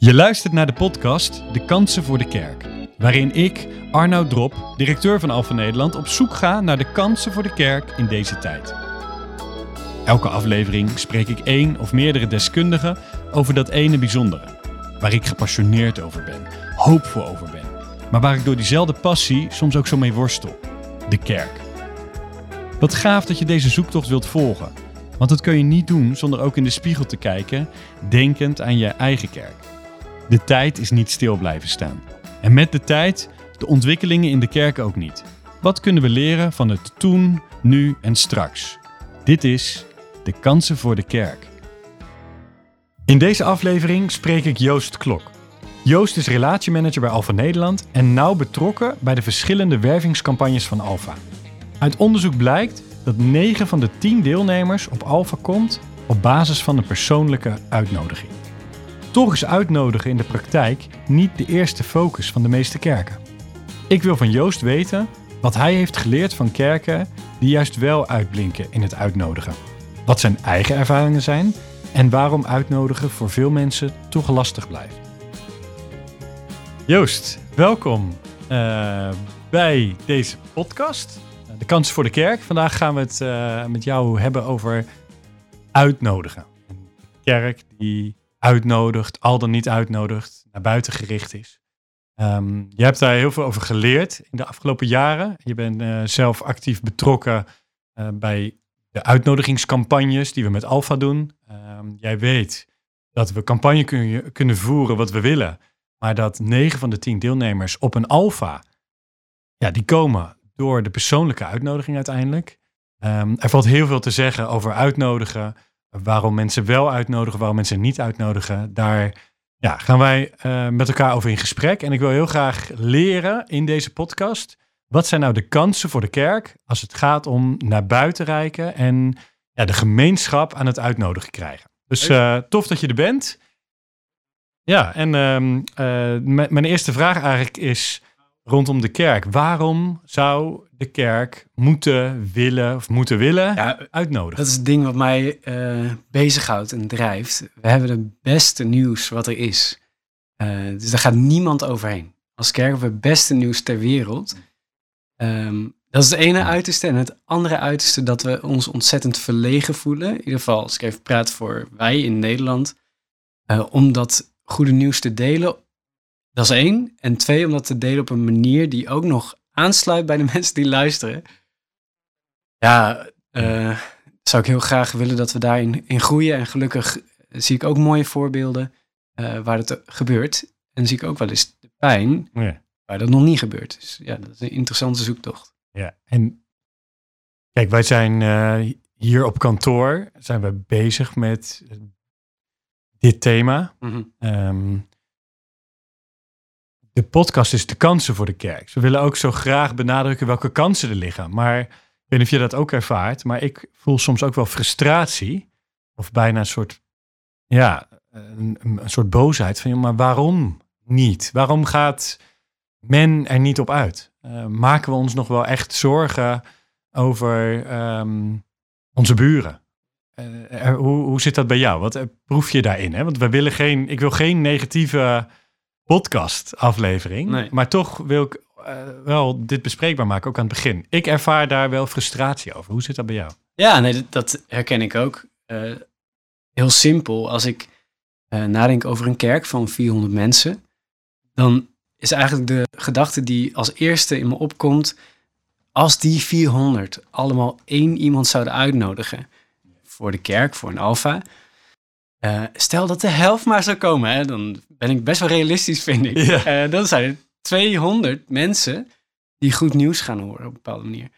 Je luistert naar de podcast De Kansen voor de Kerk, waarin ik, Arnoud Drop, directeur van Alpha Nederland, op zoek ga naar de kansen voor de kerk in deze tijd. Elke aflevering spreek ik één of meerdere deskundigen over dat ene bijzondere, waar ik gepassioneerd over ben, hoopvol over ben, maar waar ik door diezelfde passie soms ook zo mee worstel: de kerk. Wat gaaf dat je deze zoektocht wilt volgen, want dat kun je niet doen zonder ook in de spiegel te kijken, denkend aan je eigen kerk. De tijd is niet stil blijven staan. En met de tijd de ontwikkelingen in de kerk ook niet. Wat kunnen we leren van het toen, nu en straks? Dit is de kansen voor de kerk. In deze aflevering spreek ik Joost Klok. Joost is relatiemanager bij Alpha Nederland en nauw betrokken bij de verschillende wervingscampagnes van Alpha. Uit onderzoek blijkt dat 9 van de 10 deelnemers op Alpha komt op basis van een persoonlijke uitnodiging. Toch is uitnodigen in de praktijk niet de eerste focus van de meeste kerken. Ik wil van Joost weten wat hij heeft geleerd van kerken die juist wel uitblinken in het uitnodigen. Wat zijn eigen ervaringen zijn en waarom uitnodigen voor veel mensen toch lastig blijft. Joost, welkom uh, bij deze podcast. De kansen voor de kerk. Vandaag gaan we het uh, met jou hebben over uitnodigen. Kerk die uitnodigt, al dan niet uitnodigt, naar buiten gericht is. Um, je hebt daar heel veel over geleerd in de afgelopen jaren. Je bent uh, zelf actief betrokken uh, bij de uitnodigingscampagnes die we met Alpha doen. Um, jij weet dat we campagne kun kunnen voeren wat we willen, maar dat 9 van de 10 deelnemers op een Alpha, ja, die komen door de persoonlijke uitnodiging uiteindelijk. Um, er valt heel veel te zeggen over uitnodigen, waarom mensen wel uitnodigen, waarom mensen niet uitnodigen. Daar ja, gaan wij uh, met elkaar over in gesprek. En ik wil heel graag leren in deze podcast. Wat zijn nou de kansen voor de kerk als het gaat om naar buiten reiken en ja, de gemeenschap aan het uitnodigen krijgen? Dus uh, tof dat je er bent. Ja, en uh, mijn eerste vraag eigenlijk is: rondom de kerk. Waarom zou de kerk moeten willen of moeten willen ja, uitnodigen? Dat is het ding wat mij uh, bezighoudt en drijft. We hebben het beste nieuws wat er is. Uh, dus daar gaat niemand overheen. Als kerk hebben we het beste nieuws ter wereld. Um, dat is het ene uiterste. En het andere uiterste dat we ons ontzettend verlegen voelen. In ieder geval, als ik even praat voor wij in Nederland. Uh, om dat goede nieuws te delen dat is één. En twee, om dat te delen op een manier die ook nog aansluit bij de mensen die luisteren. Ja, uh, zou ik heel graag willen dat we daarin in groeien. En gelukkig zie ik ook mooie voorbeelden uh, waar het gebeurt. En zie ik ook wel eens de pijn ja. waar dat nog niet gebeurt. Dus ja, dat is een interessante zoektocht. Ja, en kijk, wij zijn uh, hier op kantoor zijn we bezig met dit thema. Mm -hmm. um, de podcast is de kansen voor de kerk. We willen ook zo graag benadrukken welke kansen er liggen. Maar ik weet niet of je dat ook ervaart, maar ik voel soms ook wel frustratie. Of bijna een soort, ja, een, een soort boosheid van, maar waarom niet? Waarom gaat men er niet op uit? Uh, maken we ons nog wel echt zorgen over um, onze buren? Er, hoe, hoe zit dat bij jou? Wat uh, proef je daarin? Hè? Want we willen geen, ik wil geen negatieve podcast aflevering. Nee. Maar toch wil ik uh, wel dit bespreekbaar maken, ook aan het begin. Ik ervaar daar wel frustratie over. Hoe zit dat bij jou? Ja, nee, dat herken ik ook. Uh, heel simpel, als ik uh, nadenk over een kerk van 400 mensen, dan is eigenlijk de gedachte die als eerste in me opkomt, als die 400 allemaal één iemand zouden uitnodigen voor de kerk, voor een alfa, uh, stel dat de helft maar zou komen, hè, dan ben ik best wel realistisch, vind ik. Ja. Uh, dan zijn er 200 mensen die goed nieuws gaan horen op een bepaalde manier.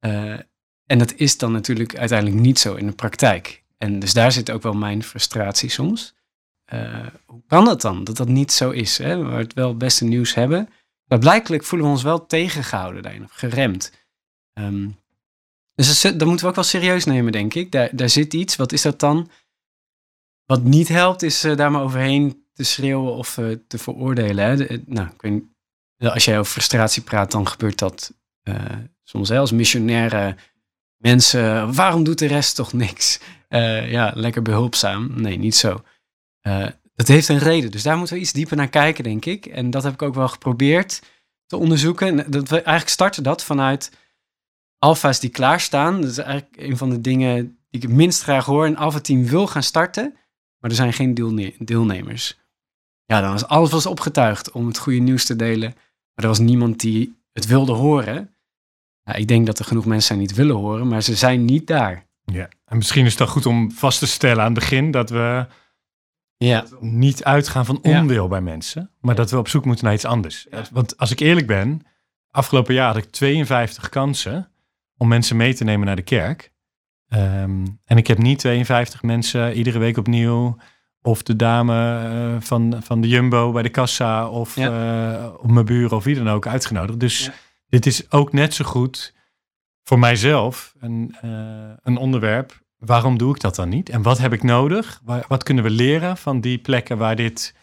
Uh, en dat is dan natuurlijk uiteindelijk niet zo in de praktijk. En dus daar zit ook wel mijn frustratie soms. hoe kan dat dan, dat dat niet zo is? Hè? We het wel beste nieuws hebben. Maar blijkbaar voelen we ons wel tegengehouden daarin, of geremd. Um, dus dat, dat moeten we ook wel serieus nemen, denk ik. Daar, daar zit iets. Wat is dat dan? Wat niet helpt, is uh, daar maar overheen te schreeuwen of uh, te veroordelen. Hè? De, nou, ik weet, als jij over frustratie praat, dan gebeurt dat soms als missionaire mensen. Waarom doet de rest toch niks? ja, lekker behulpzaam. Nee, niet zo. dat heeft een reden. Dus daar moeten we iets dieper naar kijken, denk ik. En dat heb ik ook wel geprobeerd te onderzoeken. En dat we, eigenlijk starten dat vanuit alfa's die klaarstaan. Dat is eigenlijk een van de dingen die ik het minst graag hoor. Een alfa-team wil gaan starten, maar er zijn geen deelnemers. Ja, dan was alles was opgetuigd om het goede nieuws te delen. Maar er was niemand die het wilde horen. Ja, ik denk dat er genoeg mensen zijn die het willen horen, maar ze zijn niet daar. Ja, en misschien is het dan goed om vast te stellen aan het begin dat we ja. niet uitgaan van onwil bij mensen, maar dat we op zoek moeten naar iets anders. Want als ik eerlijk ben, afgelopen jaar had ik 52 kansen om mensen mee te nemen naar de kerk. Ehm, en ik heb niet 52 mensen iedere week opnieuw. Of de dame uh, van, van de Jumbo bij de kassa. Of ja. uh, mijn buren of wie dan ook uitgenodigd. Dus dit is ook net zo goed voor mijzelf een, uh, een onderwerp. Waarom doe ik dat dan niet? En wat heb ik nodig? Wat kunnen we leren van die plekken waar dit,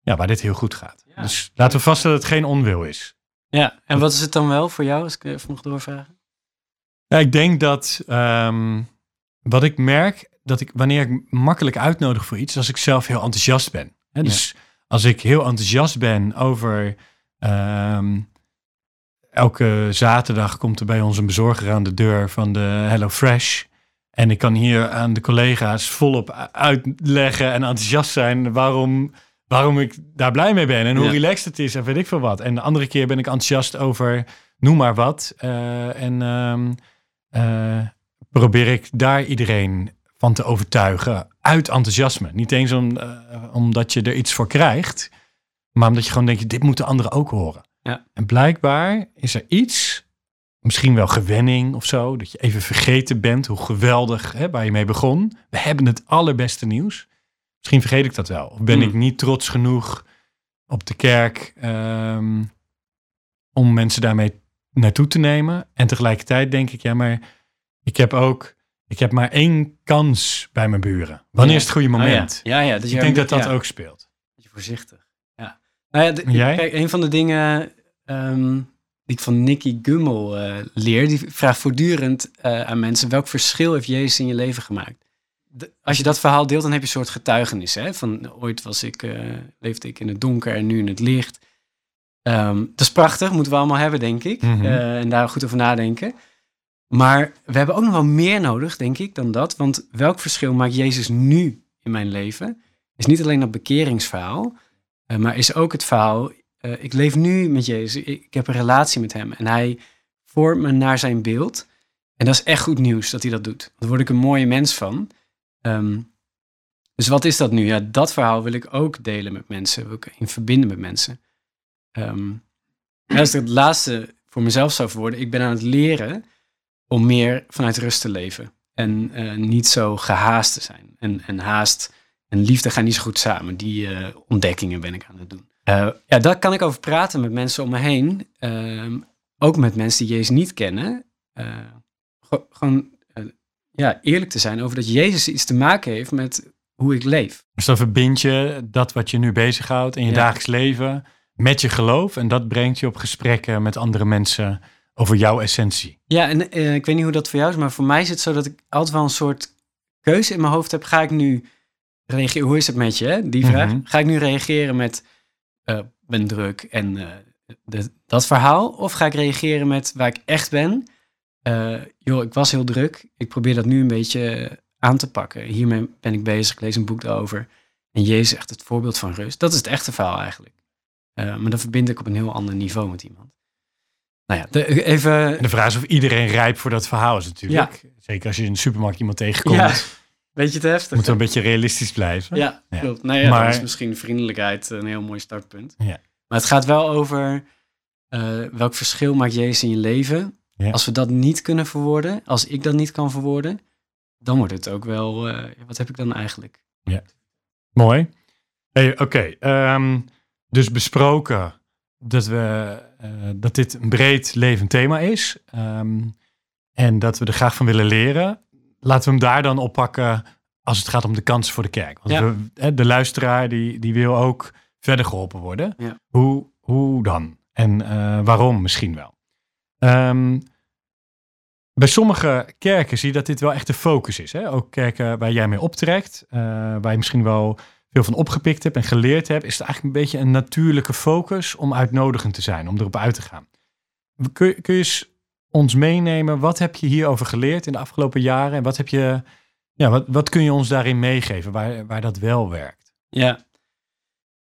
ja, waar dit heel goed gaat? Dus laten we vaststellen dat het geen onwil is. Ja, en wat is het dan wel voor jou, als ik even mag doorvragen? Ja, ik denk dat um, wat ik merk, dat ik wanneer ik makkelijk uitnodig voor iets, als ik zelf heel enthousiast ben. Hè? Dus als ik heel enthousiast ben over um, elke zaterdag komt er bij ons een bezorger aan de deur van de Hello Fresh. En ik kan hier aan de collega's volop uitleggen en enthousiast zijn waarom, waarom ik daar blij mee ben en hoe relaxed het is en weet ik veel wat. En de andere keer ben ik enthousiast over noem maar wat. Uh, en um, uh, probeer ik daar iedereen van te overtuigen uit enthousiasme. Niet eens om, uh, omdat je er iets voor krijgt, maar omdat je gewoon denkt, dit moeten anderen ook horen. Ja. En blijkbaar is er iets, misschien wel gewenning of zo, dat je even vergeten bent hoe geweldig hè, waar je mee begon. We hebben het allerbeste nieuws. Misschien vergeet ik dat wel. Of ben mm. ik niet trots genoeg op de kerk um, om mensen daarmee naartoe te nemen. En tegelijkertijd denk ik, ja, maar ik heb ook, ik heb maar één kans bij mijn buren. Wanneer is het goede moment? Oh ja. ja, ja. Dus ik denk dat dat ook speelt. Voorzichtig. Ja. Nou ja, de, Jij? Kijk, een van de dingen um, die ik van Nicky Gummel uh, leer, die vraagt voortdurend uh, aan mensen welk verschil heeft Jezus in je leven gemaakt? De, als je dat verhaal deelt, dan heb je een soort getuigenis. Hè? Van ooit was ik, uh, leefde ik in het donker en nu in het licht. Um, dat is prachtig, moeten we allemaal hebben, denk ik. Mm -hmm. en daar goed over nadenken. Maar we hebben ook nog wel meer nodig, denk ik, dan dat. Want welk verschil maakt Jezus nu in mijn leven? Is niet alleen dat bekeringsverhaal, uh, maar is ook het verhaal. Uh, ik leef nu met Jezus. Ik, ik, heb een relatie met Hem. En Hij vormt me naar zijn beeld. En dat is echt goed nieuws dat hij dat doet. Daar word ik een mooie mens van. Um, dus wat is dat nu? Ja, dat verhaal wil ik ook delen met mensen. Wil ik in verbinden met mensen. Um, als ik het laatste voor mezelf zou verwoorden. Ik ben aan het leren om meer vanuit rust te leven. En uh, niet zo gehaast te zijn. En, en haast en liefde gaan niet zo goed samen. Die uh, ontdekkingen ben ik aan het doen. Uh, ja, daar kan ik over praten met mensen om me heen. Ehm, ook met mensen die Jezus niet kennen. gewoon ja, eerlijk te zijn over dat Jezus iets te maken heeft met hoe ik leef. Dus dan verbind je dat wat je nu bezighoudt in je ja. dagelijks leven met je geloof. En dat brengt je op gesprekken met andere mensen over jouw essentie. Ja, en uh, ik weet niet hoe dat voor jou is, maar voor mij is het zo dat ik altijd wel een soort keuze in mijn hoofd heb. Ga ik nu reageren? Hoe is het met je? Hè? Die vraag. Mm -hmm. Ga ik nu reageren met uh, ben druk en uh, de, dat verhaal? Of ga ik reageren met waar ik echt ben? joh, ik was heel druk. Ik probeer dat nu een beetje aan te pakken. Hiermee ben ik bezig. Ik lees een boek daarover. En Jezus is echt het voorbeeld van rust. Dat is het echte verhaal eigenlijk. Maar dan verbind ik op een heel ander niveau met iemand. Nou ja, de, even... de vraag is of iedereen rijp voor dat verhaal is natuurlijk. Ja. Zeker als je in de supermarkt iemand tegenkomt. Ja, beetje te heftig. Moet een beetje realistisch blijven. Ja, ja. klopt. Nou ja, maar... dan is misschien vriendelijkheid een heel mooi startpunt. Ja. Maar het gaat wel over uh, welk verschil maakt Jezus in je leven. Ja. Als we dat niet kunnen verwoorden, als ik dat niet kan verwoorden, dan wordt het ook wel, uh, wat heb ik dan eigenlijk? Ja, mooi. Hey, Oké, okay. um, dus besproken dat, we, uh, dat dit een breed levend thema is. Um, en dat we er graag van willen leren. Laten we hem daar dan oppakken als het gaat om de kansen voor de kerk. Want ja. we, de luisteraar die, die wil ook verder geholpen worden. Ja. Hoe, hoe dan? En uh, waarom misschien wel? Um, bij sommige kerken zie je dat dit wel echt de focus is. Hè? Ook kerken waar jij mee optrekt, uh, waar je misschien wel veel van opgepikt heb en geleerd heb, is het eigenlijk een beetje een natuurlijke focus om uitnodigend te zijn, om erop uit te gaan. Kun, kun je eens ons meenemen, wat heb je hierover geleerd in de afgelopen jaren en wat, heb je, ja, wat, wat kun je ons daarin meegeven waar, waar dat wel werkt? Ja,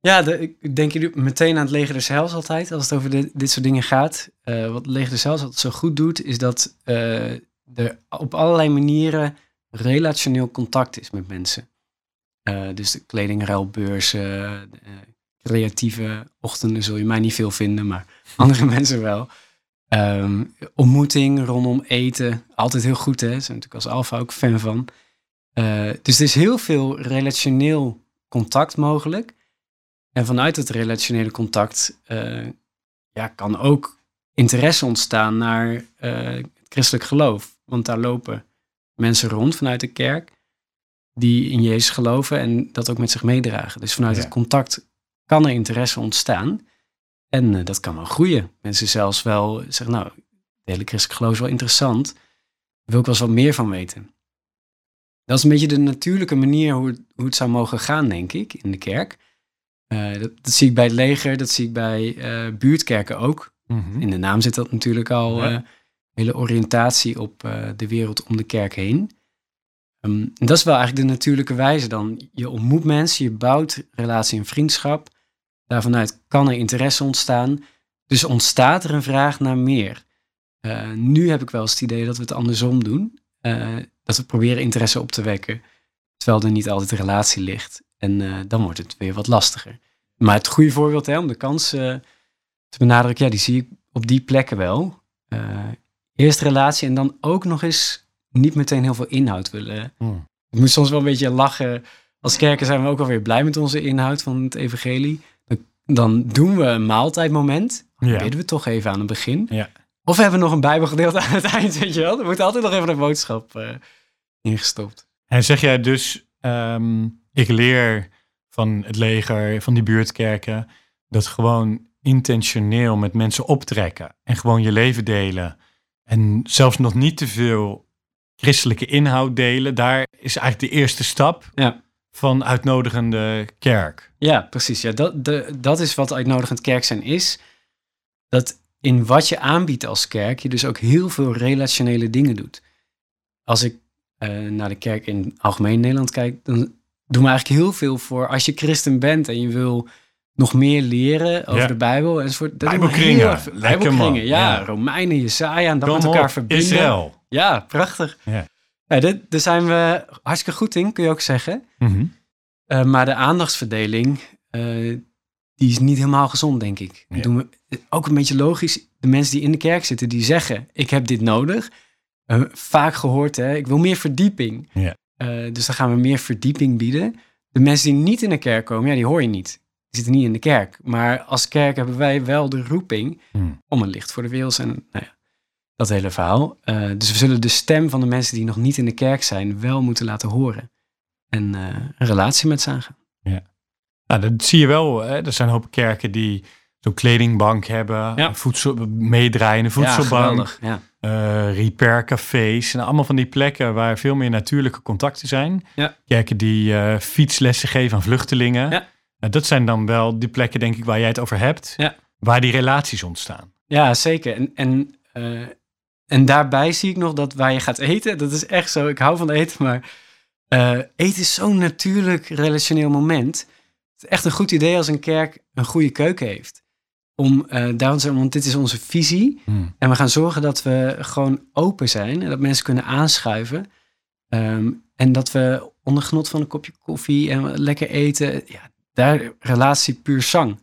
ja, ik denk jullie meteen aan het leger des Heils altijd, als het over dit, soort dingen gaat. Uh, wat leger des Heils altijd zo goed doet, is dat uh, er op allerlei manieren relationeel contact is met mensen. Uh, dus de kledingruilbeurzen, creatieve ochtenden zul je mij niet veel vinden, maar andere mensen wel. Um, ontmoeting rondom eten, altijd heel goed hè, daar zijn natuurlijk als alfa ook fan van. dus er is heel veel relationeel contact mogelijk. En vanuit het relationele contact ja, kan ook interesse ontstaan naar het christelijk geloof. Want daar lopen mensen rond vanuit de kerk die in Jezus geloven en dat ook met zich meedragen. Dus vanuit het contact kan er interesse ontstaan. En uh, dat kan wel groeien. Mensen zelfs wel zeggen, nou, de hele christelijk geloof is wel interessant. Daar wil ik wel eens wat meer van weten. Dat is een beetje de natuurlijke manier hoe het, hoe het zou mogen gaan, denk ik, in de kerk. Uh, dat, dat, zie ik bij het leger, dat zie ik bij uh, buurtkerken ook. Mm In de naam zit dat natuurlijk al ja. hele oriëntatie op de wereld om de kerk heen. En dat is wel eigenlijk de natuurlijke wijze dan. Je ontmoet mensen, je bouwt relatie en vriendschap. Daarvanuit kan er interesse ontstaan. Dus ontstaat er een vraag naar meer. nu heb ik wel eens het idee dat we het andersom doen. dat we proberen interesse op te wekken, terwijl er niet altijd relatie ligt. En uh, dan wordt het weer wat lastiger. Maar het goede voorbeeld hè, om de kans te benadrukken, ja, die zie ik op die plekken wel. Eerst relatie en dan ook nog eens niet meteen heel veel inhoud willen. Hmm. Ik moet soms wel een beetje lachen. Als kerken zijn we ook alweer blij met onze inhoud van het evangelie. Dan doen we een maaltijdmoment. Dan ja. bidden we toch even aan het begin. Ja. Of hebben we nog een bijbelgedeelte aan het eind, weet je wel. Er wordt altijd nog even een boodschap ingestopt. En zeg jij dus... Um ik leer van het leger, van die buurtkerken, dat gewoon intentioneel met mensen optrekken en gewoon je leven delen. En zelfs nog niet te veel christelijke inhoud delen, daar is eigenlijk de eerste stap ja. van uitnodigende kerk. Ja, precies. Ja, dat, de, dat is wat uitnodigend kerk zijn is. Dat in wat je aanbiedt als kerk, je dus ook heel veel relationele dingen doet. Als ik uh, naar de kerk in algemeen Nederland kijk, dan doen we eigenlijk heel veel voor als je christen bent en je wil nog meer leren over de Bijbel enzovoort. Dat Bijbelkringen. Bijbelkringen, ja. ja. Romeinen, Jesaja en dat met elkaar verbinden. Israël. Ja, prachtig. Ja. ja dit, daar zijn we hartstikke goed in, kun je ook zeggen. Mm maar de aandachtsverdeling, uh, die is niet helemaal gezond, denk ik. Ja. Doen we, ook een beetje logisch. De mensen die in de kerk zitten, die zeggen, ik heb dit nodig. Uh, vaak gehoord, hè, ik wil meer verdieping. Ja. Uh, dus dan gaan we meer verdieping bieden. De mensen die niet in de kerk komen, ja, die hoor je niet. Die zitten niet in de kerk. Maar als kerk hebben wij wel de roeping hmm. om een licht voor de wereld en nou ja, dat hele verhaal. Uh, dus we zullen de stem van de mensen die nog niet in de kerk zijn wel moeten laten horen. En uh, een relatie met aangaan. Ja. Nou, dat zie je wel. Hè? Er zijn een hoop kerken die zo'n kledingbank hebben, ja. voedsel, meedraaiende voedselbank. Ja, uh, repaircafés. En allemaal van die plekken waar veel meer natuurlijke contacten zijn. Ja. Kerken die fietslessen geven aan vluchtelingen. Ja. Nou, dat zijn dan wel die plekken, denk ik, waar jij het over hebt. Ja. Waar die relaties ontstaan. Ja, zeker. En, en, uh, en daarbij zie ik nog dat waar je gaat eten, dat is echt zo. Ik hou van eten, maar eten is zo'n natuurlijk relationeel moment. Het is echt een goed idee als een kerk een goede keuken heeft om uh, daarom te want dit is onze visie. Hmm. En we gaan zorgen dat we gewoon open zijn en dat mensen kunnen aanschuiven. Um, en dat we onder genot van een kopje koffie en lekker eten, ja, daar relatie puur zang.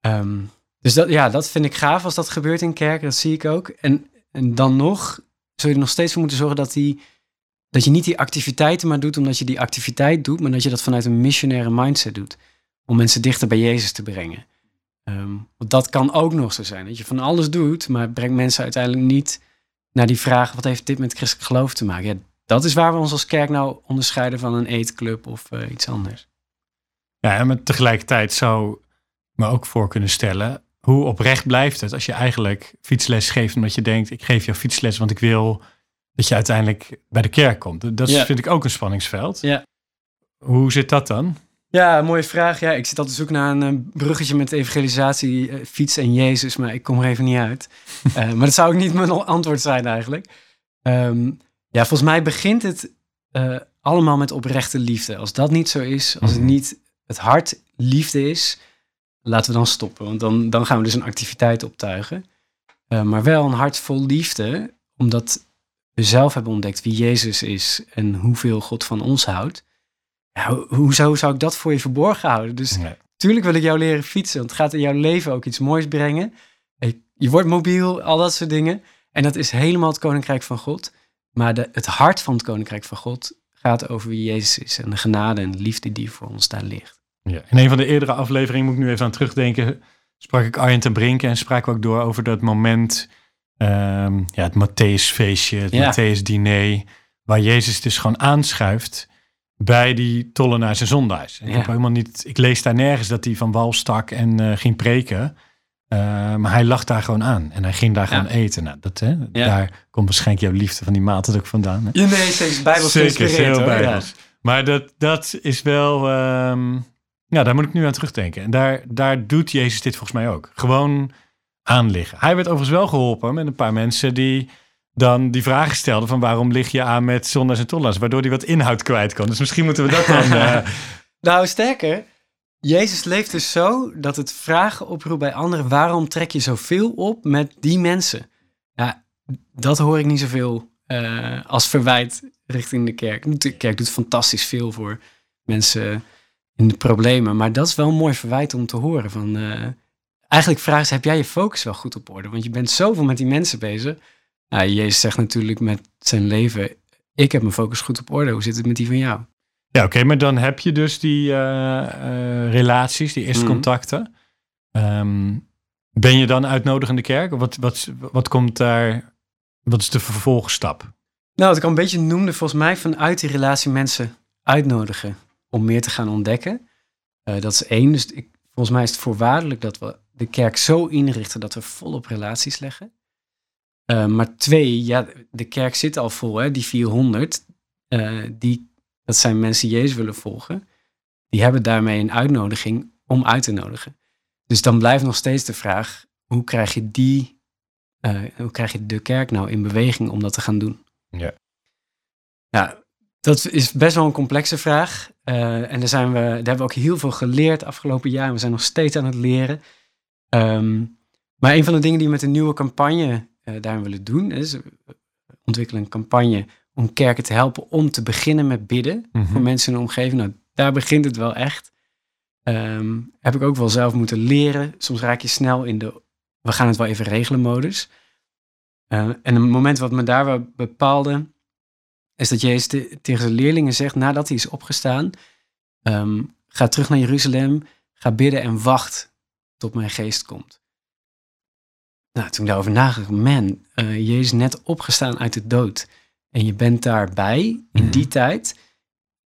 Um, dus dat, ja, dat vind ik gaaf als dat gebeurt in kerken, dat zie ik ook. En, en dan nog zul je er nog steeds voor moeten zorgen dat, die, dat je niet die activiteiten maar doet omdat je die activiteit doet, maar dat je dat vanuit een missionaire mindset doet. Om mensen dichter bij Jezus te brengen. Um, dat kan ook nog zo zijn. Dat je van alles doet, maar brengt mensen uiteindelijk niet naar die vraag: wat heeft dit met christelijk geloof te maken? Ja, dat is waar we ons als kerk nou onderscheiden van een eetclub of uh, iets anders. Ja, en tegelijkertijd zou me ook voor kunnen stellen: hoe oprecht blijft het als je eigenlijk fietsles geeft omdat je denkt: ik geef jou fietsles, want ik wil dat je uiteindelijk bij de kerk komt. Dat ja. vind ik ook een spanningsveld. Ja. Hoe zit dat dan? Ja, mooie vraag. Ja, ik zit altijd te zoeken naar een eh, bruggetje met evangelisatie, uh, fiets en Jezus, maar ik kom er even niet uit. Uh, maar dat zou ook niet mijn antwoord zijn eigenlijk. Um, ja, volgens mij begint het uh, allemaal met oprechte liefde. Als dat niet zo is, als het niet het hart liefde is, laten we dan stoppen. Want dan, dan gaan we dus een activiteit optuigen. Uh, maar wel een hart vol liefde, omdat we zelf hebben ontdekt wie Jezus is en hoeveel God van ons houdt. Ja, hoezo zou ik dat voor je verborgen houden? Dus nee. tuurlijk wil ik jou leren fietsen, want het gaat in jouw leven ook iets moois brengen. Je wordt mobiel, al dat soort dingen. En dat is helemaal het koninkrijk van God. Maar de, het hart van het koninkrijk van God gaat over wie Jezus is en de genade en de liefde die voor ons daar ligt. Ja, in een van de eerdere afleveringen moet ik nu even aan terugdenken. Sprak ik Arjen ten Brinken en spraken we ook door over dat moment, um, ja, het Matthäusfeestje, het ja. Matthäus-diner, waar Jezus dus gewoon aanschuift bij die tollenaars en zondaars. Ik, heb helemaal niet, ik lees daar nergens dat hij van wal stak en uh, ging preken. Uh, maar hij lag daar gewoon aan en hij ging daar gewoon eten. Nou, dat, hè, ja. Daar komt waarschijnlijk jouw liefde van die maat ook vandaan. Hè? Ja, nee, zeker bijbels Zeker, heel bijbels. Maar dat, dat is wel... Um, ja, daar moet ik nu aan terugdenken. En daar, daar doet Jezus dit volgens mij ook. Gewoon aanliggen. Hij werd overigens wel geholpen met een paar mensen die dan die vragen stelden van waarom lig je aan met zondags en tollas, waardoor hij wat inhoud kwijt kan. Dus misschien moeten we dat dan... Uh... nou, sterker, Jezus leeft dus zo dat het vragen oproept bij anderen: waarom trek je zoveel op met die mensen? Ja, dat hoor ik niet zoveel uh, als verwijt richting de kerk. De kerk doet fantastisch veel voor mensen in de problemen, maar dat is wel een mooi verwijt om te horen. Van, uh, eigenlijk vragen ze: heb jij je focus wel goed op orde? Want je bent zoveel met die mensen bezig. Nou, Jezus zegt natuurlijk met zijn leven: ik heb mijn focus goed op orde. Hoe zit het met die van jou? Ja, oké, maar dan heb je dus die uh, uh, relaties, die eerste mm. contacten. Um, ben je dan uitnodigende kerk? Wat, wat, wat komt daar, wat is de vervolgstap? Nou, wat ik al een beetje noemde, volgens mij vanuit die relatie mensen uitnodigen om meer te gaan ontdekken. Uh, dat is één. Dus ik, volgens mij is het voorwaardelijk dat we de kerk zo inrichten dat we volop relaties leggen. maar twee, ja, de kerk zit al vol, hè, die 400. die dat zijn mensen die Jezus willen volgen, die hebben daarmee een uitnodiging om uit te nodigen. Dus dan blijft nog steeds de vraag, hoe krijg je die, hoe krijg je de kerk nou in beweging om dat te gaan doen? Ja. Ja, dat is best wel een complexe vraag. Uh, en daar, zijn we, daar hebben we ook heel veel geleerd afgelopen jaar. We zijn nog steeds aan het leren. Um, maar een van de dingen die we met een nieuwe campagne uh, daarin willen doen, is ontwikkelen een campagne om kerken te helpen om te beginnen met bidden voor mhm. mensen in de omgeving. Nou, daar begint het wel echt. Um, heb ik ook wel zelf moeten leren. Soms raak je snel in de we gaan het wel even regelen modus. Uh, en een moment wat me daar wel bepaalde, is dat Jezus tegen zijn leerlingen zegt, nadat hij is opgestaan, um, ga terug naar Jeruzalem, ga bidden en wacht tot mijn geest komt. Nou, toen ik daarover nadacht, man, uh, Jezus net opgestaan uit de dood en je bent daarbij in die mhm. tijd,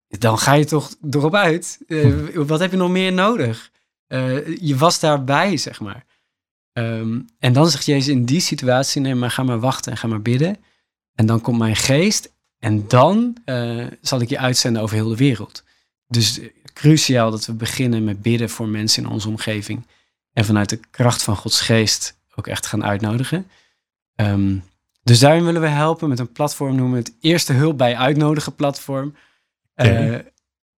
dan ga je toch erop uit. Uh, wat heb je nog meer nodig? Uh, je was daarbij, zeg maar. Um, en dan zegt Jezus in die situatie, nee, maar ga maar wachten en ga maar bidden. En dan komt mijn geest en dan uh, zal ik je uitzenden over heel de wereld. Dus cruciaal dat we beginnen met bidden voor mensen in onze omgeving. En vanuit de kracht van Gods geest ook echt gaan uitnodigen. Um, dus daarin willen we helpen met een platform, noemen we het Eerste Hulp bij Uitnodigen platform. Uh,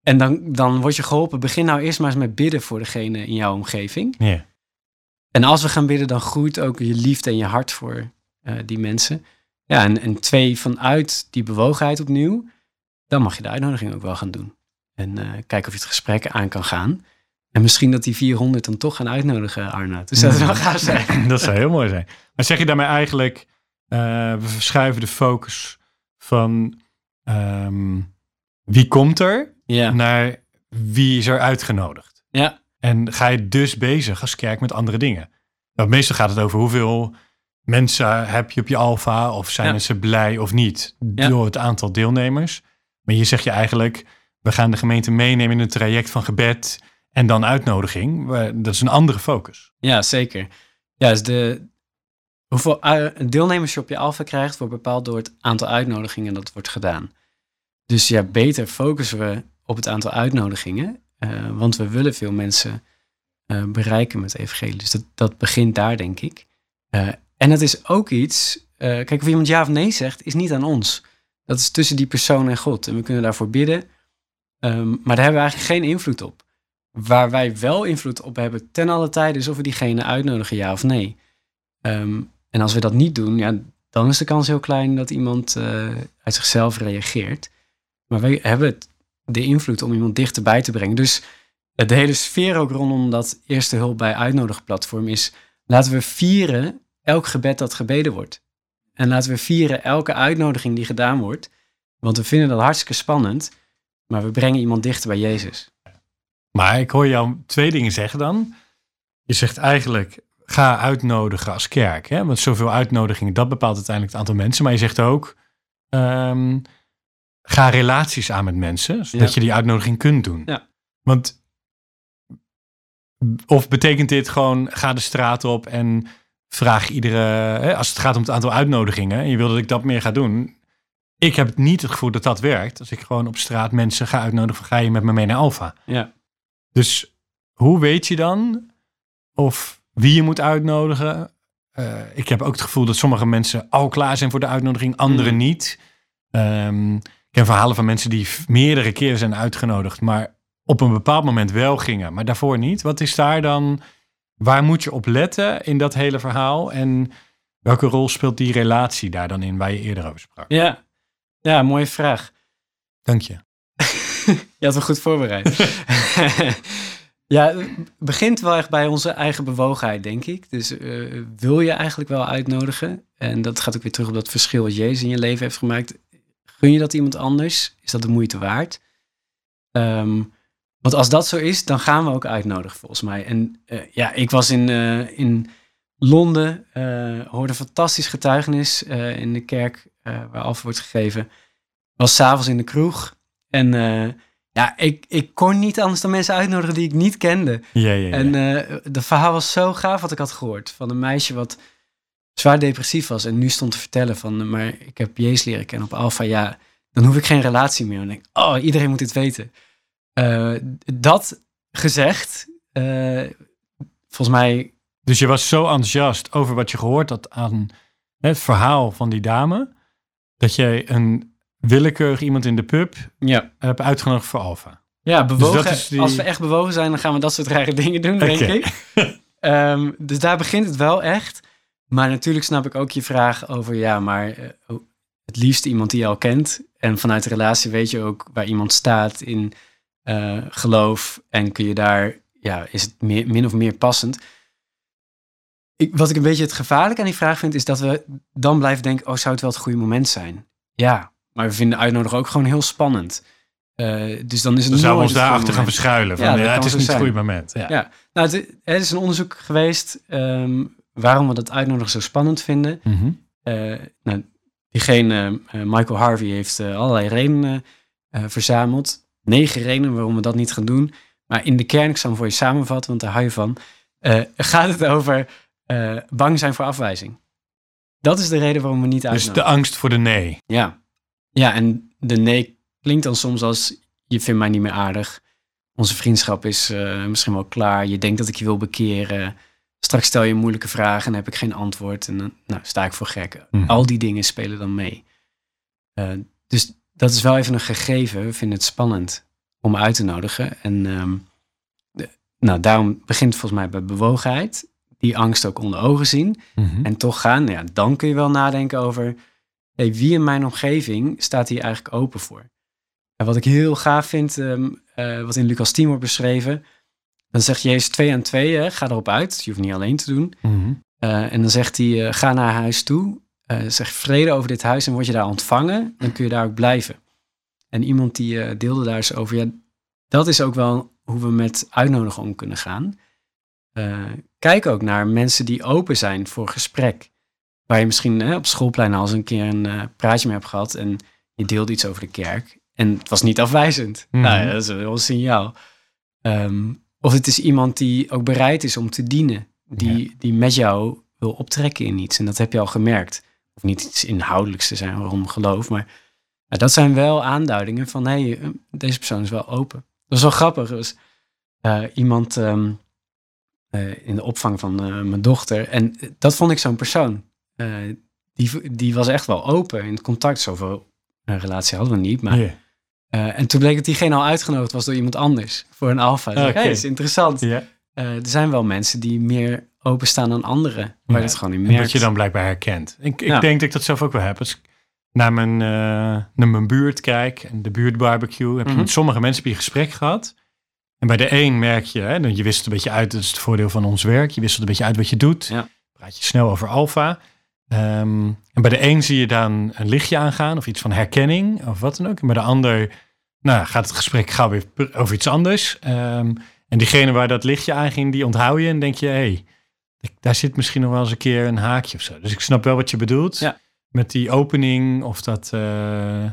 en dan, dan word je geholpen. Begin nou eerst maar eens met bidden voor degene in jouw omgeving. En als we gaan bidden, dan groeit ook je liefde en je hart voor uh, die mensen. Ja, en, en twee, vanuit die bewogenheid opnieuw, dan mag je de uitnodiging ook wel gaan doen. En uh, kijken of je het gesprek aan kan gaan. En misschien dat die 400 dan toch gaan uitnodigen, Arnoud. Dus dat zou gaaf zijn. dat zou heel mooi zijn. Maar zeg je daarmee eigenlijk uh, we verschuiven de focus van um, wie komt er ja. naar wie is er uitgenodigd. Ja. En ga je dus bezig als kerk met andere dingen. Nou, meestal gaat het over hoeveel mensen heb je op je alfa of zijn ja. ze blij of niet door het aantal deelnemers. Maar hier zeg je eigenlijk, we gaan de gemeente meenemen in een traject van gebed en dan uitnodiging. Dat is een andere focus. Ja, zeker. Ja, dus de, Hoeveel deelnemers je op je alfa krijgt, wordt bepaald door het aantal uitnodigingen dat wordt gedaan. Dus ja, beter focussen we op het aantal uitnodigingen. Eh, want we willen veel mensen eh, bereiken met evangelie. Dus dat, dat begint daar, denk ik. Eh, en het is ook iets, eh, kijk, of iemand ja of nee zegt, is niet aan ons. Dat is tussen die persoon en God. En we kunnen daarvoor bidden. Ehm, maar daar hebben we eigenlijk geen invloed op. Waar wij wel invloed op hebben ten alle tijde is of we diegene uitnodigen, ja of nee. Ehm, en als we dat niet doen, ja, dan is de kans heel klein dat iemand eh, uit zichzelf reageert. Maar wij hebben de invloed om iemand dichterbij te brengen. Dus de hele sfeer ook rondom dat eerste hulp bij uitnodigplatform is... laten we vieren elk gebed dat gebeden wordt. En laten we vieren elke uitnodiging die gedaan wordt. Want we vinden dat hartstikke spannend. Maar we brengen iemand dichter bij Jezus. Maar ik hoor jou twee dingen zeggen dan. Je zegt eigenlijk, ga uitnodigen als kerk. Hè? Want zoveel uitnodigingen, dat bepaalt uiteindelijk het aantal mensen. Maar je zegt ook, ehm, ga relaties aan met mensen. Zodat Ja. je die uitnodiging kunt doen. Ja. Want, of betekent dit gewoon, ga de straat op en vraag iedere... Hè, als het gaat om het aantal uitnodigingen en je wil dat ik dat meer ga doen... Ik heb niet het gevoel dat dat werkt. Als ik gewoon op straat mensen ga uitnodigen, ga je met me mee naar Alfa? Ja, Dus hoe weet je dan of wie je moet uitnodigen? Eh, ik heb ook het gevoel dat sommige mensen al klaar zijn voor de uitnodiging, anderen Mm. niet. Ehm, ik ken verhalen van mensen die meerdere keren zijn uitgenodigd, maar op een bepaald moment wel gingen, maar daarvoor niet. Wat is daar dan? Waar moet je op letten in dat hele verhaal? En welke rol speelt die relatie daar dan in waar je eerder over sprak? ja. ja mooie vraag. Dank je. Je had me goed voorbereid. ja, het begint wel echt bij onze eigen bewogenheid, denk ik. Dus eh, wil je eigenlijk wel uitnodigen? En dat gaat ook weer terug op dat verschil wat Jezus in je leven heeft gemaakt. Gun je dat iemand anders? Is dat de moeite waard? Ehm, want als dat zo is, dan gaan we ook uitnodigen, volgens mij. En eh, ja, ik was in, eh, in Londen, eh, hoorde een fantastisch getuigenis in de kerk waar Alfa wordt gegeven. Was s'avonds in de kroeg. En ja, ik, ik kon niet anders dan mensen uitnodigen die ik niet kende. Ja, ja, ja. En de verhaal was zo gaaf wat ik had gehoord. Van een meisje wat zwaar depressief was. En nu stond te vertellen van, maar ik heb Jezus leren kennen op Alpha. Ja, dan hoef ik geen relatie meer. En ik, denk, oh, iedereen moet dit weten. Eh, dat gezegd, eh, volgens mij, Dus je was zo enthousiast over wat je gehoord had aan het verhaal van die dame, dat jij een willekeurig iemand in de pub ja. hebt uitgenodigd voor Alfa. Ja, bewogen. is die- Als we echt bewogen zijn, dan gaan we dat soort rare dingen doen, denk ik. Ehm, dus daar begint het wel echt. Maar natuurlijk snap ik ook je vraag over, ja, maar eh, het liefst iemand die je al kent. En vanuit de relatie weet je ook waar iemand staat in eh, geloof. En kun je daar, ja, is het meer, min of meer passend. Ik, wat ik een beetje het gevaarlijk aan die vraag vind, is dat we dan blijven denken, oh, zou het wel het goede moment zijn? Ja, maar we vinden uitnodigen ook gewoon heel spannend. Eh, dus dan is het Dan zouden we ons het daarachter gaan verschuilen. Van, Ja, het is niet het zijn. goede moment. Ja. Ja, nou, het, het is een onderzoek geweest ehm, waarom we dat uitnodigen zo spannend vinden. Nou, diegene, Michael Harvey, heeft allerlei redenen verzameld. Negen redenen waarom we dat niet gaan doen. Maar in de kern, ik zal hem voor je samenvatten, want daar hou je van. eh, gaat het over eh, bang zijn voor afwijzing. Dat is de reden waarom we niet Dus uitnodigen. de angst voor de nee. Ja. ja, en de nee klinkt dan soms als je vindt mij niet meer aardig. Onze vriendschap is eh, misschien wel klaar. Je denkt dat ik je wil bekeren. Straks stel je een moeilijke vraag en heb ik geen antwoord. En dan nou, sta ik voor gek. Mhm. Al die dingen spelen dan mee. Dus dat is wel even een gegeven. We vinden het spannend om uit te nodigen. En ehm, de- nou, daarom begint volgens mij bij bewogenheid. Die angst ook onder ogen zien. Mhm. En toch gaan, nou ja, dan kun je wel nadenken over hey, wie in mijn omgeving staat hier eigenlijk open voor. En wat ik heel gaaf vind, ehm, eh, wat in Lucas 10 wordt beschreven, dan zegt Jezus twee aan twee, hè, ga erop uit. Je hoeft niet alleen te doen. Mhm. Eh, en dan zegt hij, eh, ga naar huis toe, eh, zeg vrede over dit huis en word je daar ontvangen, dan kun je daar ook blijven. En iemand die eh, deelde daar eens over, ja, dat is ook wel hoe we met uitnodigen om kunnen gaan. Eh, kijk ook naar mensen die open zijn voor gesprek. Waar je misschien hè, op schoolplein al eens een keer een praatje mee hebt gehad en je deelde iets over de kerk. En het was niet afwijzend. Mhm. Nou ja, dat is wel een signaal. Ehm, of het is iemand die ook bereid is om te dienen. Die, die met jou wil optrekken in iets. En dat heb je al gemerkt. Of niet iets inhoudelijks te zijn waarom geloof. Maar dat zijn wel aanduidingen van... hé, hey, deze persoon is wel open. was wel grappig. Er was eh, iemand ehm, eh, in de opvang van eh, mijn dochter. En dat vond ik zo'n persoon. Eh, die, die was echt wel open in het contact. Zoveel een relatie hadden we niet. Maar, eh, en toen bleek dat diegene al uitgenodigd was door iemand anders. Voor een alfa. Hey, dat is interessant. Eh, er zijn wel mensen die meer openstaan dan anderen. Waar je het gewoon in En merkt. wat je dan blijkbaar herkent. Ik, ik denk dat ik dat zelf ook wel heb. Als ik naar mijn, eh, naar mijn buurt kijk en de buurtbarbecue, heb je Mhm. met sommige mensen heb je gesprek gehad. En bij de een merk je, hè, dat je wisselt een beetje uit, dat is het voordeel van ons werk, je wisselt een beetje uit wat je doet. Ja. Praat je snel over alfa. Ehm, en bij de een zie je dan een lichtje aangaan of iets van herkenning of wat dan ook. En bij de ander nou, gaat het gesprek gauw weer over iets anders. Ehm, en diegene waar dat lichtje aanging, die onthoud je en denk je, hé, hey, daar zit misschien nog wel eens een keer een haakje of zo. Dus ik snap wel wat je bedoelt Ja. met die opening of dat... eh,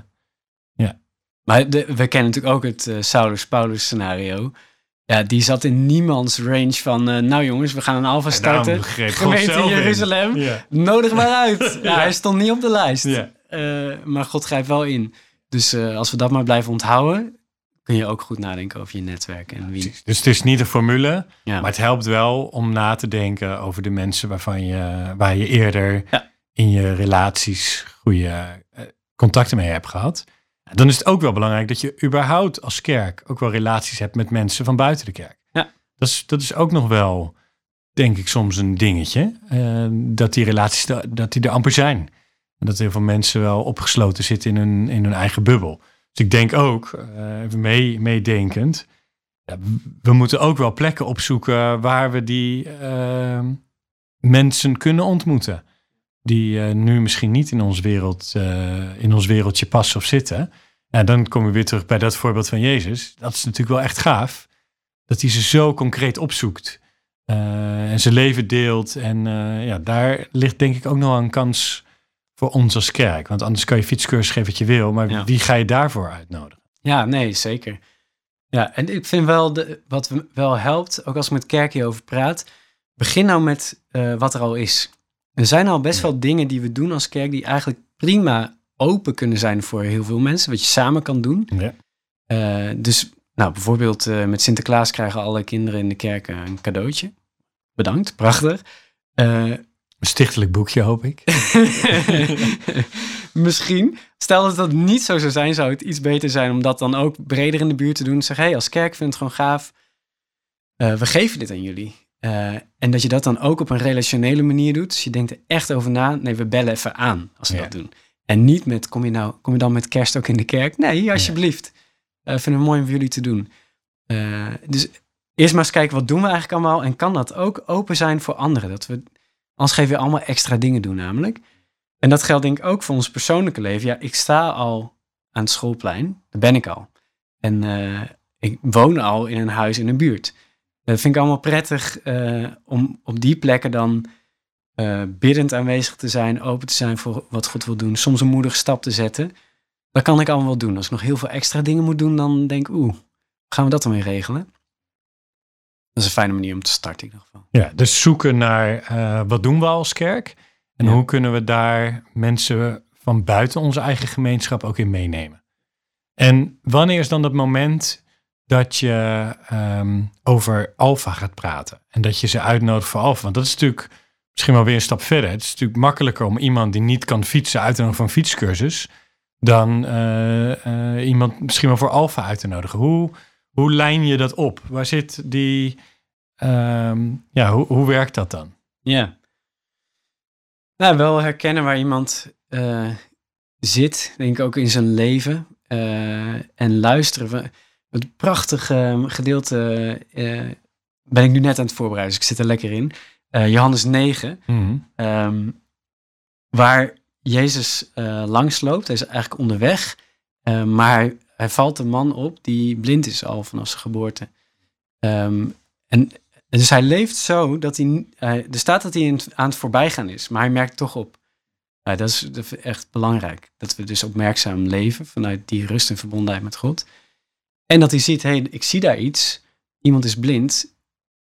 Maar de, we kennen natuurlijk ook het eh, Saulus-Paulus scenario. Ja, die zat in niemands range van... eh, nou jongens, we gaan een alfa starten. Gemeente in. Jeruzalem. Ja. Nodig maar uit. Ja, Ja. hij stond niet op de lijst. Ja. Maar God grijpt wel in. Dus als we dat maar blijven onthouden... kun je ook goed nadenken over je netwerk en wie. Dus het is niet een formule, Ja. maar het helpt wel om na te denken over de mensen waarvan je, waar je eerder Ja. in je relaties goede eh, contacten mee hebt gehad. Dan is het ook wel belangrijk dat je überhaupt als kerk ook wel relaties hebt met mensen van buiten de kerk. Ja. Dat is, dat is ook nog wel, denk ik, soms een dingetje. eh, dat die relaties, da- dat die er amper zijn. En dat heel veel mensen wel opgesloten zitten in hun, in hun eigen bubbel. Dus ik denk ook, eh, even mee, meedenkend, we moeten ook wel plekken opzoeken waar we die eh, mensen kunnen ontmoeten. Die eh, nu misschien niet in ons, wereld, eh, in ons wereldje passen of zitten. En dan komen we weer terug bij dat voorbeeld van Jezus. Dat is natuurlijk wel echt gaaf. Dat hij ze zo concreet opzoekt. en zijn leven deelt. En ja, daar ligt denk ik ook nog een kans voor ons als kerk. Want anders kan je fietscursus geven wat je wil. Maar Ja. wie ga je daarvoor uitnodigen? Ja, nee, zeker. Ja, en ik vind wel, de, wat we- wel helpt, ook als ik met kerk hierover praat, begin nou met eh, wat er al is. Er zijn al best Ja. wel dingen die we doen als kerk die eigenlijk prima open kunnen zijn voor heel veel mensen, wat je samen kan doen. Ja. Eh, dus nou, bijvoorbeeld eh, met Sinterklaas krijgen alle kinderen in de kerk een cadeautje. Bedankt, prachtig. Een stichtelijk boekje, hoop ik. Misschien. Stel dat dat niet zo zou zijn, zou het iets beter zijn om dat dan ook breder in de buurt te doen. Zeg, hé, als kerk vind ik het gewoon gaaf. Eh, we geven dit aan jullie. Eh, en dat je dat dan ook op een relationele manier doet. Dus je denkt er echt over na. Nee, we bellen even aan als we Ja. dat doen. En niet met, kom je, nou, kom je dan met kerst ook in de kerk? Nee, alsjeblieft. Eh vinden we mooi om voor jullie te doen. Dus eerst maar eens kijken, wat doen we eigenlijk allemaal? En kan dat ook open zijn voor anderen? Dat we, anders geven we allemaal extra dingen doen namelijk. En dat geldt denk ik ook voor ons persoonlijke leven. Ja, ik sta al aan het schoolplein. Daar ben ik al. En eh, ik woon al in een huis in een buurt. Dat vind ik allemaal prettig eh, om op die plekken dan eh, biddend aanwezig te zijn, open te zijn voor wat God wil doen. Soms een moedige stap te zetten. Dat kan ik allemaal wel doen. Als ik nog heel veel extra dingen moet doen, dan denk ik, oeh, gaan we dat dan weer regelen? Dat is een fijne manier om te starten in ieder geval. Ja, dus zoeken naar eh, wat doen we als kerk en Ja. hoe kunnen we daar mensen van buiten onze eigen gemeenschap ook in meenemen. En wanneer is dan dat moment dat je ehm, over alfa gaat praten en dat je ze uitnodigt voor alfa? Want dat is natuurlijk misschien wel weer een stap verder. Het is natuurlijk makkelijker om iemand die niet kan fietsen uit te nodigen voor een fietscursus dan eh, eh, iemand misschien wel voor alfa uit te nodigen. Hoe, hoe lijn je dat op? Waar zit die... Ehm, ja, hoe, hoe werkt dat dan? Ja. Nou, wel herkennen waar iemand eh, zit, denk ik ook in zijn leven. eh, en luisteren. Het prachtige gedeelte eh, ben ik nu net aan het voorbereiden, dus ik zit er lekker in. Johannes 9, ehm, waar Jezus langsloopt. Hij is eigenlijk onderweg, maar hij, valt een man op die blind is al vanaf zijn geboorte. Ehm, en dus hij leeft zo dat hij, er staat dat hij aan het voorbijgaan is, maar hij merkt toch op. Ja, dat, is, dat is echt belangrijk. Dat we dus opmerkzaam leven vanuit die rust en verbondenheid met God. En dat hij ziet, hé, hey, ik zie daar iets. Iemand is blind.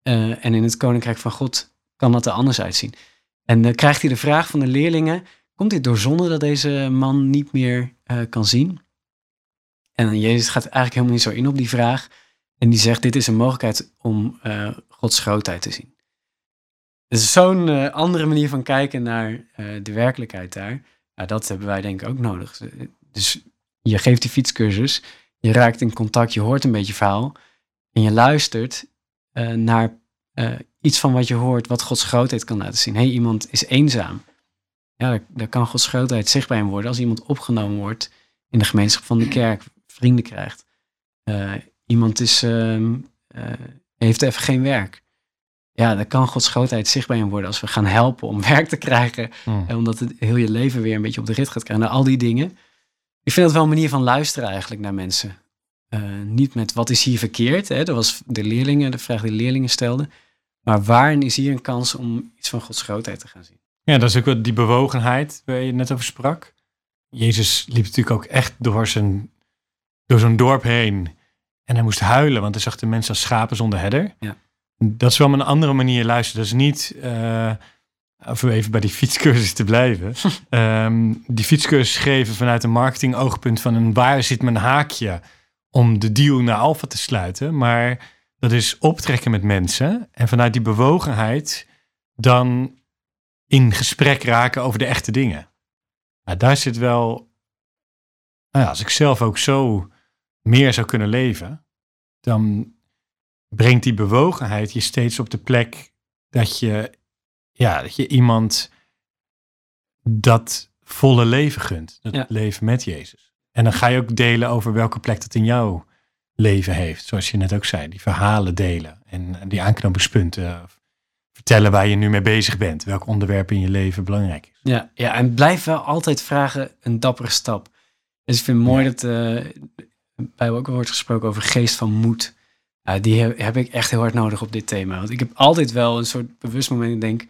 eh, en in het koninkrijk van God kan dat er anders uitzien. En dan krijgt hij de vraag van de leerlingen: komt dit door zonde dat deze man niet meer eh, kan zien? En Jezus gaat eigenlijk helemaal niet zo in op die vraag. En die zegt, dit is een mogelijkheid om uh, Gods grootheid te zien. Is zo'n uh, andere manier van kijken naar uh, de werkelijkheid daar. Ja, dat hebben wij denk ik ook nodig. Dus je geeft die fietscursus, je raakt in contact, je hoort een beetje verhaal. En je luistert naar iets van wat je hoort, wat Gods grootheid kan laten zien. Hey, iemand is eenzaam. Ja, daar, kan Gods grootheid zichtbaar in worden als iemand opgenomen wordt in de gemeenschap van de kerk, vrienden krijgt. iemand is, ehm, heeft even geen werk ja, dan kan Gods grootheid zichtbaar in worden als we gaan helpen om werk te krijgen. Hmm. En omdat het heel je leven weer een beetje op de rit gaat krijgen. Nou, al die dingen. Ik vind dat wel een manier van luisteren eigenlijk naar mensen. Niet met wat is hier verkeerd. Hè? Dat was de leerlingen, de vraag die de leerlingen stelden. Maar waarin is hier een kans om iets van Gods grootheid te gaan zien? Ja, dat is ook wat die bewogenheid waar je net over sprak. Jezus liep natuurlijk ook echt door, zijn, door zo'n dorp heen. En hij moest huilen, want hij zag de mensen als schapen zonder herder. Ja dat is wel een andere manier luisteren. Dat is niet, uh, of even bij die fietscursus te blijven. um, die fietscursus geven vanuit een marketing oogpunt van een waar zit mijn haakje om de deal naar Alfa te sluiten. Maar dat is optrekken met mensen en vanuit die bewogenheid dan in gesprek raken over de echte dingen. Nou, daar zit wel, nou ja, als ik zelf ook zo meer zou kunnen leven, dan brengt die bewogenheid je steeds op de plek dat je, ja, dat je iemand dat volle leven gunt. Dat leven met Jezus. En dan ga je ook delen over welke plek dat in jouw leven heeft. Zoals je net ook zei, die verhalen delen en die aanknopingspunten. Vertellen waar je nu mee bezig bent. Welk onderwerp in je leven belangrijk is. Ja, ja en blijf wel altijd vragen een dappere stap. Dus ik vind het mooi dat uh, bij ook wordt gesproken over geest van moed. Die heb, ik echt heel hard nodig op dit thema. Want ik heb altijd wel een soort bewust moment. Ik denk,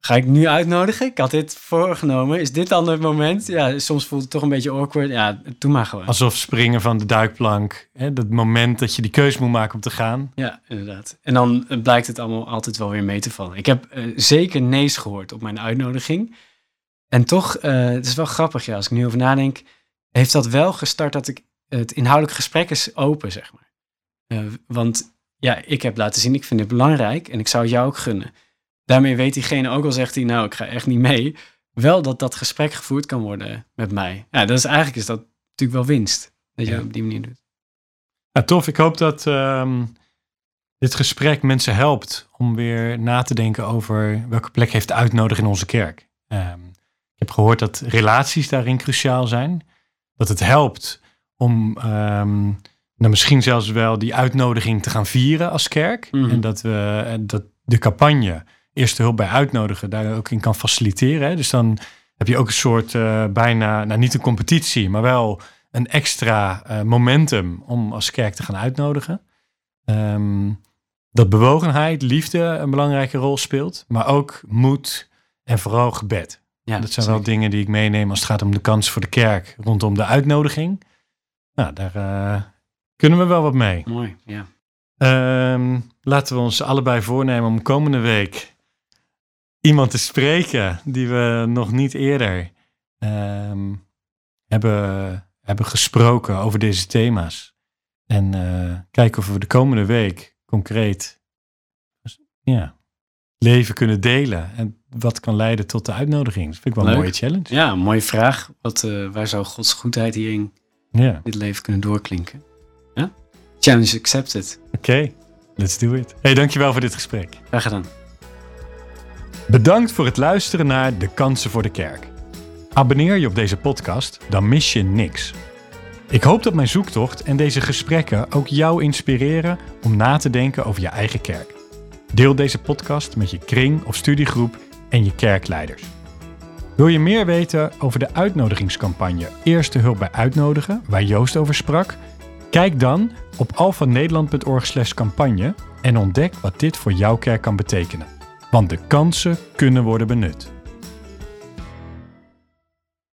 ga ik nu uitnodigen? Ik had dit voorgenomen. Is dit dan het moment? Ja, soms voelt het toch een beetje awkward. Ja, doe maar gewoon. Alsof springen van de duikplank. Hè? Dat moment dat je die keuze moet maken om te gaan. Ja, inderdaad. En dan blijkt het allemaal altijd wel weer mee te vallen. Ik heb uh, zeker nee's gehoord op mijn uitnodiging. En toch, uh, het is wel grappig, ja, als ik nu over nadenk, heeft dat wel gestart dat ik het inhoudelijk gesprek is open, zeg maar. Uh, want ja, ik heb laten zien, ik vind het belangrijk en ik zou het jou ook gunnen. Daarmee weet diegene ook al zegt hij, nou, ik ga echt niet mee. Wel dat dat gesprek gevoerd kan worden met mij. Ja, dat is eigenlijk is dat natuurlijk wel winst. Dat je ja. op die manier doet. Ja, tof. Ik hoop dat um, dit gesprek mensen helpt om weer na te denken over welke plek heeft uitnodig in onze kerk. Um, ik heb gehoord dat relaties daarin cruciaal zijn. Dat het helpt om um, nou, misschien zelfs wel die uitnodiging te gaan vieren als kerk. Mhm. En dat, we, dat de campagne Eerste Hulp bij Uitnodigen daar ook in kan faciliteren. Hè? Dus dan heb je ook een soort uh, bijna, nou niet een competitie, maar wel een extra uh, momentum om als kerk te gaan uitnodigen. Um, dat bewogenheid, liefde een belangrijke rol speelt, maar ook moed en vooral gebed. Ja, dat zijn wel dingen die ik meeneem als het gaat om de kans voor de kerk rondom de uitnodiging. Nou, daar, uh, kunnen we wel wat mee. Mooi, ja. Um, laten we ons allebei voornemen om komende week iemand te spreken die we nog niet eerder um, hebben, hebben gesproken over deze thema's. En uh, kijken of we de komende week concreet ja, leven kunnen delen. En wat kan leiden tot de uitnodiging. Dat vind ik wel een mooie challenge. Ja, een mooie vraag. Wat, uh, waar zou Gods goedheid hierin ja. dit leven kunnen doorklinken? Challenge accepted. Oké, let's do it. Hey, dankjewel voor dit gesprek. Graag gedaan. Bedankt voor het luisteren naar De Kansen voor de Kerk. Abonneer je op deze podcast, dan mis je niks. Ik hoop dat mijn zoektocht en deze gesprekken ook jou inspireren om na te denken over je eigen kerk. Deel deze podcast met je kring of studiegroep en je kerkleiders. Wil je meer weten over de uitnodigingscampagne Eerste Hulp bij Uitnodigen, waar Joost over sprak? Kijk dan op alfanederland.org campagne en ontdek wat dit voor jouw kerk kan betekenen. Want de kansen kunnen worden benut.